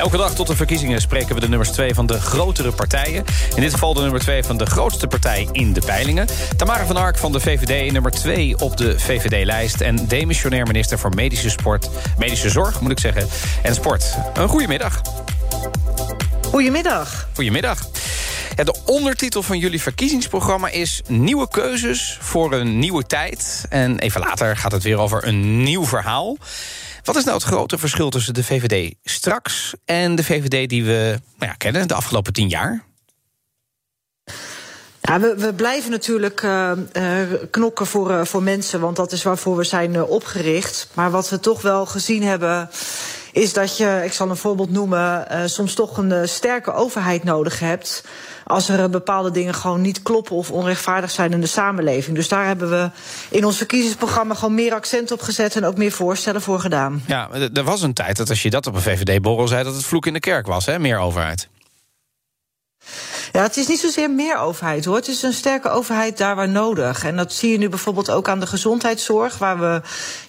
Elke dag tot de verkiezingen spreken we de nummers 2 van de grotere partijen. In dit geval de nummer 2 van de grootste partij in de peilingen. Tamara van Ark van de VVD, nummer 2 op de VVD-lijst... en demissionair minister voor medische, sport, medische zorg, moet ik zeggen, en sport. Een goedemiddag. Goedemiddag. Goedemiddag. De ondertitel van jullie verkiezingsprogramma is... Nieuwe keuzes voor een nieuwe tijd. En even later gaat het weer over een nieuw verhaal. Wat is nou het grote verschil tussen de VVD straks... en de VVD die we nou ja, kennen de afgelopen tien jaar? Ja, we, blijven natuurlijk uh, uh, knokken voor, uh, voor mensen, want dat is waarvoor we zijn opgericht. Maar wat we toch wel gezien hebben, is dat je, ik zal een voorbeeld noemen, soms toch een sterke overheid nodig hebt als er bepaalde dingen gewoon niet kloppen of onrechtvaardig zijn in de samenleving. Dus daar hebben we in ons verkiezingsprogramma gewoon meer accent op gezet en ook meer voorstellen voor gedaan. Ja, er was een tijd dat als je dat op een VVD-borrel zei, dat het vloek in de kerk was, hè? Meer overheid. Ja, het is niet zozeer meer overheid hoor. Het is een sterke overheid daar waar nodig. En dat zie je nu bijvoorbeeld ook aan de gezondheidszorg, waar we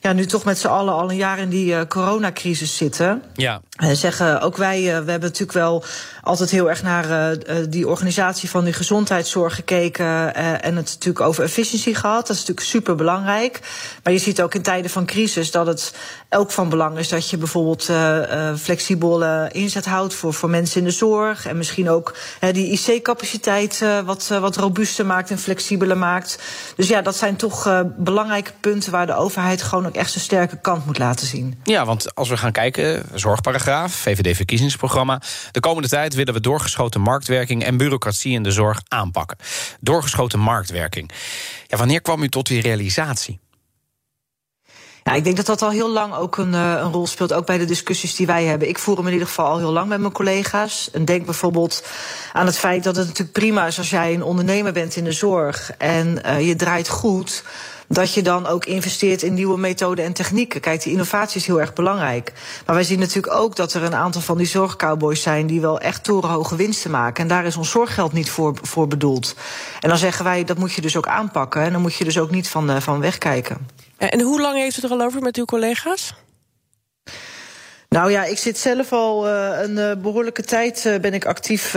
ja, nu toch met z'n allen al een jaar in die uh, coronacrisis zitten. Ja. En zeggen ook wij, uh, we hebben natuurlijk wel altijd heel erg naar uh, die organisatie van die gezondheidszorg gekeken en het natuurlijk over efficiëntie gehad. Dat is natuurlijk super belangrijk. Maar je ziet ook in tijden van crisis dat het ook van belang is dat je bijvoorbeeld flexibele inzet houdt voor, voor mensen in de zorg. En misschien ook die IC-capaciteit wat, wat robuuster maakt en flexibeler maakt. Dus ja, dat zijn toch belangrijke punten waar de overheid gewoon ook echt zijn sterke kant moet laten zien. Ja, want als we gaan kijken, zorgparagraaf, VVD-verkiezingsprogramma. De komende tijd willen we doorgeschoten marktwerking en bureaucratie in de zorg aanpakken. Doorgeschoten marktwerking. Ja, wanneer kwam u tot die realisatie? Ja, ik denk dat dat al heel lang ook een, een, rol speelt, ook bij de discussies die wij hebben. Ik voer hem in ieder geval al heel lang met mijn collega's. En denk bijvoorbeeld aan het feit dat het natuurlijk prima is als jij een ondernemer bent in de zorg en uh, je draait goed dat je dan ook investeert in nieuwe methoden en technieken. Kijk, die innovatie is heel erg belangrijk. Maar wij zien natuurlijk ook dat er een aantal van die zorgcowboys zijn die wel echt torenhoge winsten maken. En daar is ons zorggeld niet voor, voor bedoeld. En dan zeggen wij, dat moet je dus ook aanpakken. En dan moet je dus ook niet van, uh, van wegkijken. En hoe lang heeft u er al over met uw collega's? Nou ja, ik zit zelf al uh, een uh, behoorlijke tijd uh, ben ik actief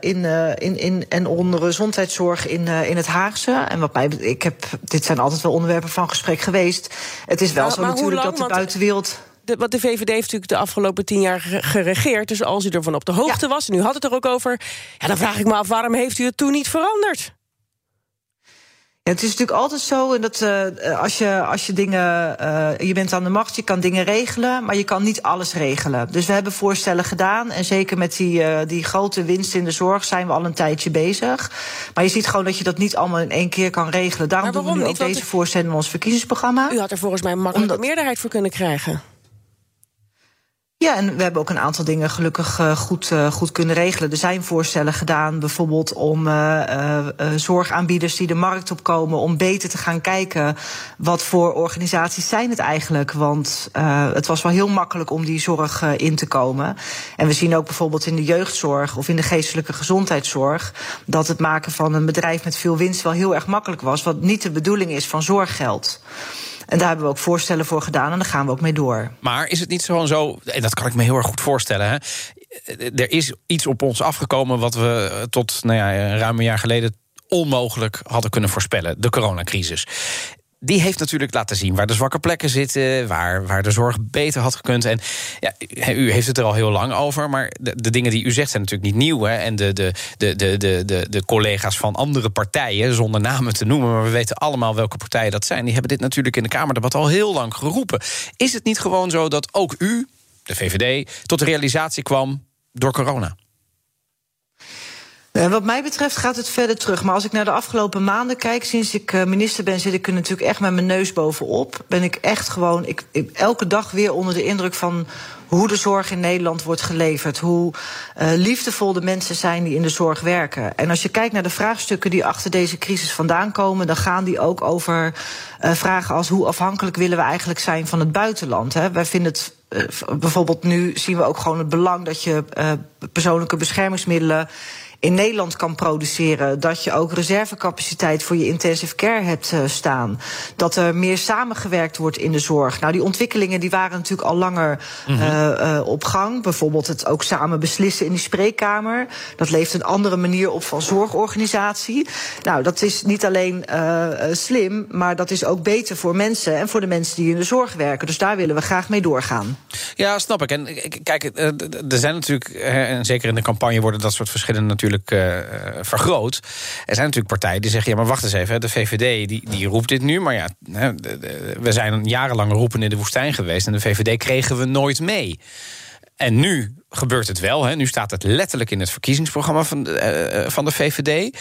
in, in, in en onder gezondheidszorg in, in het Haagse. En wat mij, ik heb, dit zijn altijd wel onderwerpen van gesprek geweest. Het is wel zo natuurlijk lang, dat de buitenwereld. De, wat de VVD heeft natuurlijk de afgelopen tien jaar geregeerd. Dus als u ervan op de hoogte ja. was, en u had het er ook over... Ja, dan vraag ik me af, waarom heeft u het toen niet veranderd? Ja, het is natuurlijk altijd zo dat uh, als, je, als je dingen. Uh, je bent aan de macht, je kan dingen regelen, maar je kan niet alles regelen. Dus we hebben voorstellen gedaan. En zeker met die, uh, die grote winst in de zorg zijn we al een tijdje bezig. Maar je ziet gewoon dat je dat niet allemaal in één keer kan regelen. Daarom doen we nu ook deze voorstellen in ons verkiezingsprogramma. U had er volgens mij een makkelijke Omdat... meerderheid voor kunnen krijgen. Ja, en we hebben ook een aantal dingen gelukkig uh, goed, uh, goed kunnen regelen. Er zijn voorstellen gedaan, bijvoorbeeld om uh, zorgaanbieders die de markt opkomen, om beter te gaan kijken wat voor organisaties zijn het eigenlijk. Want het was wel heel makkelijk om die zorg in te komen. En we zien ook bijvoorbeeld in de jeugdzorg of in de geestelijke gezondheidszorg dat het maken van een bedrijf met veel winst wel heel erg makkelijk was, wat niet de bedoeling is van zorggeld. En daar hebben we ook voorstellen voor gedaan en daar gaan we ook mee door. Maar is het niet gewoon zo, en dat kan ik me heel erg goed voorstellen... Hè? er is iets op ons afgekomen wat we tot nou ja, ruim een jaar geleden onmogelijk hadden kunnen voorspellen: de coronacrisis die heeft natuurlijk laten zien waar de zwakke plekken zitten, waar, waar de zorg beter had gekund. En ja, u heeft het er al heel lang over, maar de, dingen die u zegt zijn natuurlijk niet nieuw. Hè? En de, de, de, de, de, de, de collega's van andere partijen, zonder namen te noemen, maar we weten allemaal welke partijen dat zijn, die hebben dit natuurlijk in de Kamerdebat al heel lang geroepen. Is het niet gewoon zo dat ook u, de VVD, tot de realisatie kwam door corona? En wat mij betreft gaat het verder terug. Maar als ik naar de afgelopen maanden kijk, sinds ik eh, minister ben, zit ik er natuurlijk echt met mijn neus bovenop. Ben ik echt gewoon ik, elke dag weer onder de indruk van hoe de zorg in Nederland wordt geleverd. Hoe uh, liefdevol de mensen zijn die in de zorg werken. En als je kijkt naar de vraagstukken die achter deze crisis vandaan komen, dan gaan die ook over vragen als hoe afhankelijk willen we eigenlijk zijn van het buitenland. Hè? Wij vinden het. Bijvoorbeeld nu zien we ook gewoon het belang dat je persoonlijke beschermingsmiddelen in Nederland kan produceren. Dat je ook reservecapaciteit voor je intensive care hebt uh, staan. Dat er meer samengewerkt wordt in de zorg. Nou, die ontwikkelingen die waren natuurlijk al langer mm -hmm. uh, uh, op gang. Bijvoorbeeld het ook samen beslissen in die spreekkamer. Dat leeft een andere manier op van zorgorganisatie. Nou, dat is niet alleen slim, maar dat is ook beter voor mensen en voor de mensen die in de zorg werken. Dus daar willen we graag mee doorgaan. Ja, snap ik. En kijk, er zijn natuurlijk, en zeker in de campagne worden dat soort verschillen natuurlijk uh, vergroot. Er zijn natuurlijk partijen die zeggen: ja, maar wacht eens even, de VVD die, die roept dit nu. Maar ja, we zijn jarenlang roepen in de woestijn geweest en de VVD kregen we nooit mee. En nu gebeurt het wel. Hè. Nu staat het letterlijk in het verkiezingsprogramma van de, uh, van de VVD.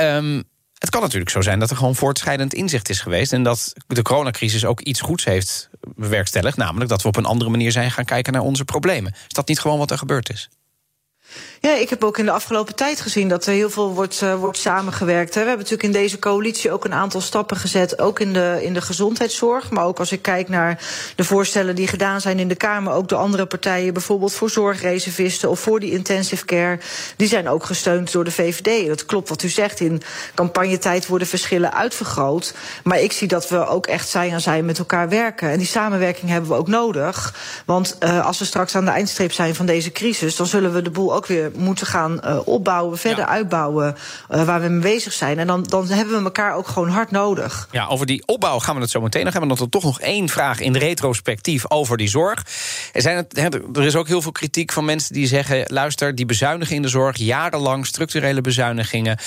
Um, het kan natuurlijk zo zijn dat er gewoon voortschrijdend inzicht is geweest. En dat de coronacrisis ook iets goeds heeft bewerkstelligd. Namelijk dat we op een andere manier zijn gaan kijken naar onze problemen. Is dat niet gewoon wat er gebeurd is? Ja, ik heb ook in de afgelopen tijd gezien dat er heel veel wordt, uh, wordt samengewerkt. Hè. We hebben natuurlijk in deze coalitie ook een aantal stappen gezet, ook in de, in de gezondheidszorg. Maar ook als ik kijk naar de voorstellen die gedaan zijn in de Kamer, ook door andere partijen, bijvoorbeeld voor zorgreservisten of voor die intensive care, die zijn ook gesteund door de VVD. Dat klopt wat u zegt. In campagnetijd worden verschillen uitvergroot. Maar ik zie dat we ook echt zij aan zij met elkaar werken. En die samenwerking hebben we ook nodig. Want uh, als we straks aan de eindstreep zijn van deze crisis, dan zullen we de boel ook weer moeten gaan uh, opbouwen, verder ja. uitbouwen uh, waar we mee bezig zijn. En dan, dan hebben we elkaar ook gewoon hard nodig. Ja, over die opbouw gaan we het zo meteen nog hebben. Dan toch nog één vraag in retrospectief over die zorg. Er, zijn het, er is ook heel veel kritiek van mensen die zeggen: luister, die bezuinigingen in de zorg, jarenlang structurele bezuinigingen.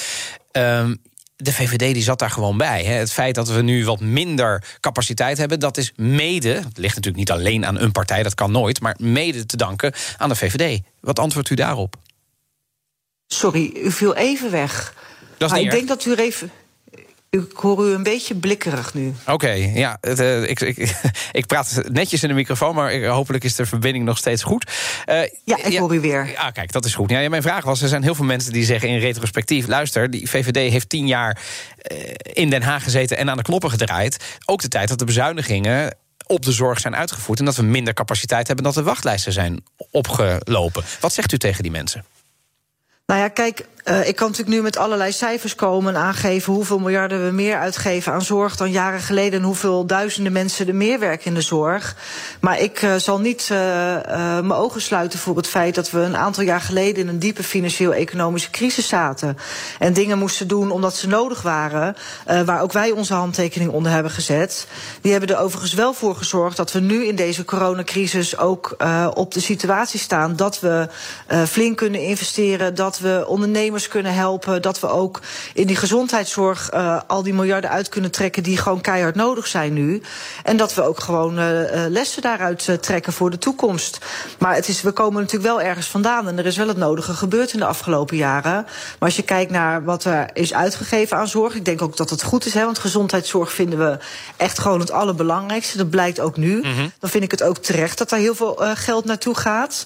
Um, de VVD die zat daar gewoon bij. Hè. Het feit dat we nu wat minder capaciteit hebben, dat is mede, het ligt natuurlijk niet alleen aan een partij, dat kan nooit, maar mede te danken aan de VVD. Wat antwoordt u daarop? Sorry, u viel even weg. Dat is maar ik denk dat u er even. Ik hoor u een beetje blikkerig nu. Oké, okay, ja. Het, uh, ik, ik, ik, praat netjes in de microfoon, maar ik, hopelijk is de verbinding nog steeds goed. Uh, ja, ik ja, hoor u weer. Ah, kijk, dat is goed. Ja, mijn vraag was: er zijn heel veel mensen die zeggen in retrospectief: luister, die VVD heeft tien jaar uh, in Den Haag gezeten en aan de knoppen gedraaid. Ook de tijd dat de bezuinigingen op de zorg zijn uitgevoerd en dat we minder capaciteit hebben, dat de wachtlijsten zijn opgelopen. Wat zegt u tegen die mensen? Nou ja, kijk, uh, ik kan natuurlijk nu met allerlei cijfers komen en aangeven hoeveel miljarden we meer uitgeven aan zorg dan jaren geleden en hoeveel duizenden mensen er meer werken in de zorg. Maar ik uh, zal niet uh, mijn ogen sluiten voor het feit dat we een aantal jaar geleden in een diepe financieel-economische crisis zaten. En dingen moesten doen omdat ze nodig waren, waar ook wij onze handtekening onder hebben gezet. Die hebben er overigens wel voor gezorgd dat we nu in deze coronacrisis ook op de situatie staan dat we flink kunnen investeren, dat we ondernemers kunnen helpen. Dat we ook in die gezondheidszorg uh, al die miljarden uit kunnen trekken die gewoon keihard nodig zijn nu. En dat we ook gewoon uh, lessen daaruit uh, trekken voor de toekomst. Maar het is, we komen natuurlijk wel ergens vandaan. En er is wel het nodige gebeurd in de afgelopen jaren. Maar als je kijkt naar wat er is uitgegeven aan zorg. Ik denk ook dat het goed is. Hè, want gezondheidszorg vinden we echt gewoon het allerbelangrijkste. Dat blijkt ook nu. Mm -hmm. Dan vind ik het ook terecht dat daar heel veel geld naartoe gaat.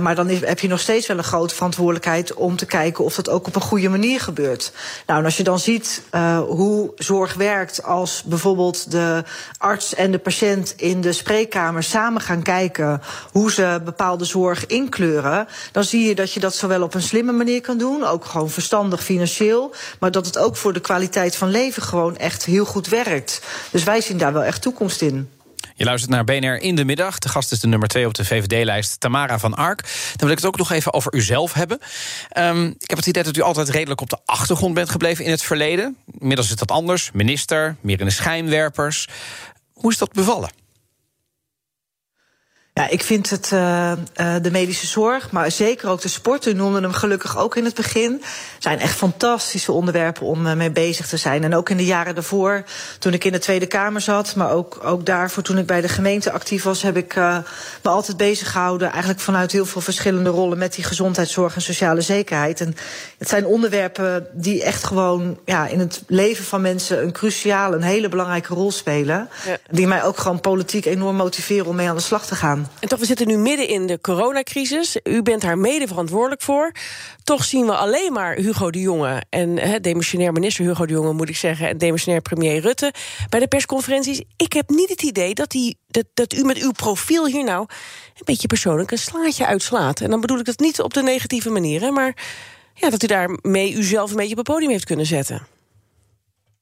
maar dan is, heb je nog steeds wel een grote verantwoordelijkheid om te kijken of dat ook op een goede manier gebeurt. Nou, en als je dan ziet uh, hoe zorg werkt als bijvoorbeeld de arts en de patiënt in de spreekkamer samen gaan kijken hoe ze bepaalde zorg inkleuren, dan zie je dat je dat zowel op een slimme manier kan doen, ook gewoon verstandig financieel, maar dat het ook voor de kwaliteit van leven gewoon echt heel goed werkt. Dus wij zien daar wel echt toekomst in. Je luistert naar BNR in de middag. De gast is de nummer 2 op de VVD-lijst, Tamara van Ark. Dan wil ik het ook nog even over uzelf hebben. Um, ik heb het idee dat u altijd redelijk op de achtergrond bent gebleven in het verleden. Inmiddels is dat anders. Minister, meer in de schijnwerpers. Hoe is dat bevallen? Ja, ik vind het uh, de medische zorg, maar zeker ook de sport. U noemde hem gelukkig ook in het begin. Zijn echt fantastische onderwerpen om uh, mee bezig te zijn. En ook in de jaren daarvoor, toen ik in de Tweede Kamer zat, maar ook, ook daarvoor toen ik bij de gemeente actief was, heb ik uh, me altijd bezig gehouden. Eigenlijk vanuit heel veel verschillende rollen met die gezondheidszorg en sociale zekerheid. En het zijn onderwerpen die echt gewoon ja, in het leven van mensen een cruciale, een hele belangrijke rol spelen. Ja. Die mij ook gewoon politiek enorm motiveren om mee aan de slag te gaan. En toch, we zitten nu midden in de coronacrisis. U bent daar mede verantwoordelijk voor. Toch zien we alleen maar Hugo de Jonge en demissionair minister Hugo de Jonge, moet ik zeggen, en demissionair premier Rutte bij de persconferenties. Ik heb niet het idee dat, die, dat, dat u met uw profiel hier nou een beetje persoonlijk een slaatje uitslaat. En dan bedoel ik dat niet op de negatieve manier, maar ja, dat u daarmee uzelf een beetje op het podium heeft kunnen zetten.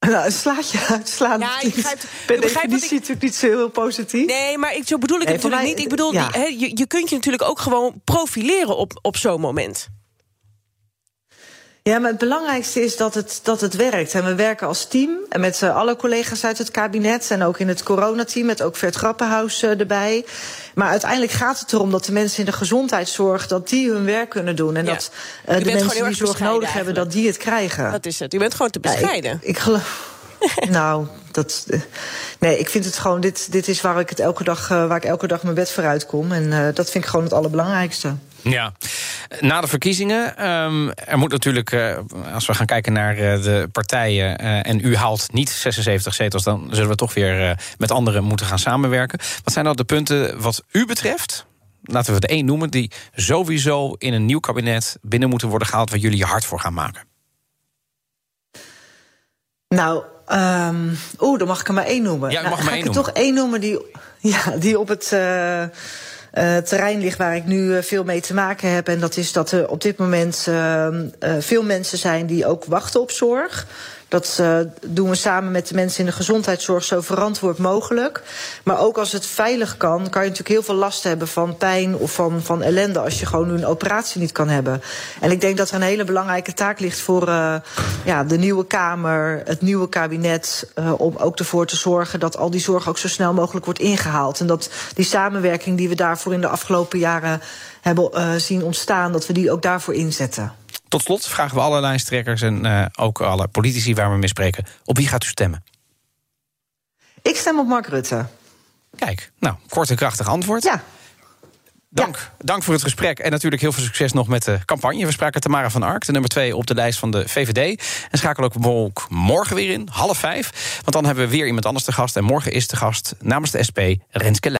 Nou, een slaatje uitslaan. Ja, je begrijpt, per definitie natuurlijk niet zo heel positief. Nee, maar ik, zo bedoel ik het natuurlijk niet. Ik bedoel, ja. die, he, je, je kunt je natuurlijk ook gewoon profileren op, op zo'n moment. Ja, maar het belangrijkste is dat het, dat het werkt. En we werken als team en met alle collega's uit het kabinet... en ook in het coronateam met ook Vert Grappenhuis uh, erbij. Maar uiteindelijk gaat het erom dat de mensen in de gezondheidszorg... dat die hun werk kunnen doen. En ja. dat uh, de mensen die zorg nodig hebben, dat die het krijgen. Dat is het. U bent gewoon te bescheiden. Ja, ik, ik geloof... nou, dat. Nee, ik vind het gewoon. Dit, dit is waar ik het elke dag, uh, waar ik elke dag mijn bed vooruit kom. En uh, dat vind ik gewoon het allerbelangrijkste. Ja, na de verkiezingen. Um, er moet natuurlijk, uh, als we gaan kijken naar de partijen. en u haalt niet 76 zetels, dan zullen we toch weer met anderen moeten gaan samenwerken. Wat zijn dan de punten wat u betreft? Laten we het één noemen, die sowieso in een nieuw kabinet binnen moeten worden gehaald, waar jullie je hard voor gaan maken. Nou, Um, Oeh, dan mag ik er maar één noemen. Ja, nou, mag maar één ik er toch één noemen die, ja, die op het uh, uh, terrein ligt waar ik nu uh, veel mee te maken heb. En dat is dat er op dit moment ehm, veel mensen zijn die ook wachten op zorg. Dat uh, doen we samen met de mensen in de gezondheidszorg zo verantwoord mogelijk. Maar ook als het veilig kan, kan je natuurlijk heel veel last hebben van pijn of van, van ellende als je gewoon een operatie niet kan hebben. En ik denk dat er een hele belangrijke taak ligt voor uh, ja, de nieuwe Kamer, het nieuwe kabinet, uh, om ook ervoor te zorgen dat al die zorg ook zo snel mogelijk wordt ingehaald. En dat die samenwerking die we daarvoor in de afgelopen jaren hebben zien ontstaan, dat we die ook daarvoor inzetten. Tot slot vragen we alle lijsttrekkers en uh, ook alle politici waar we mee spreken: op wie gaat u stemmen? Ik stem op Mark Rutte. Kijk, nou, kort en krachtig antwoord. Ja. Dank, ja. dank voor het gesprek en natuurlijk heel veel succes nog met de campagne. We spraken Tamara van Ark, de nummer twee op de lijst van de VVD. En schakelen ook morgen weer in, half vijf. Want dan hebben we weer iemand anders te gast. En morgen is de gast namens de SP Renske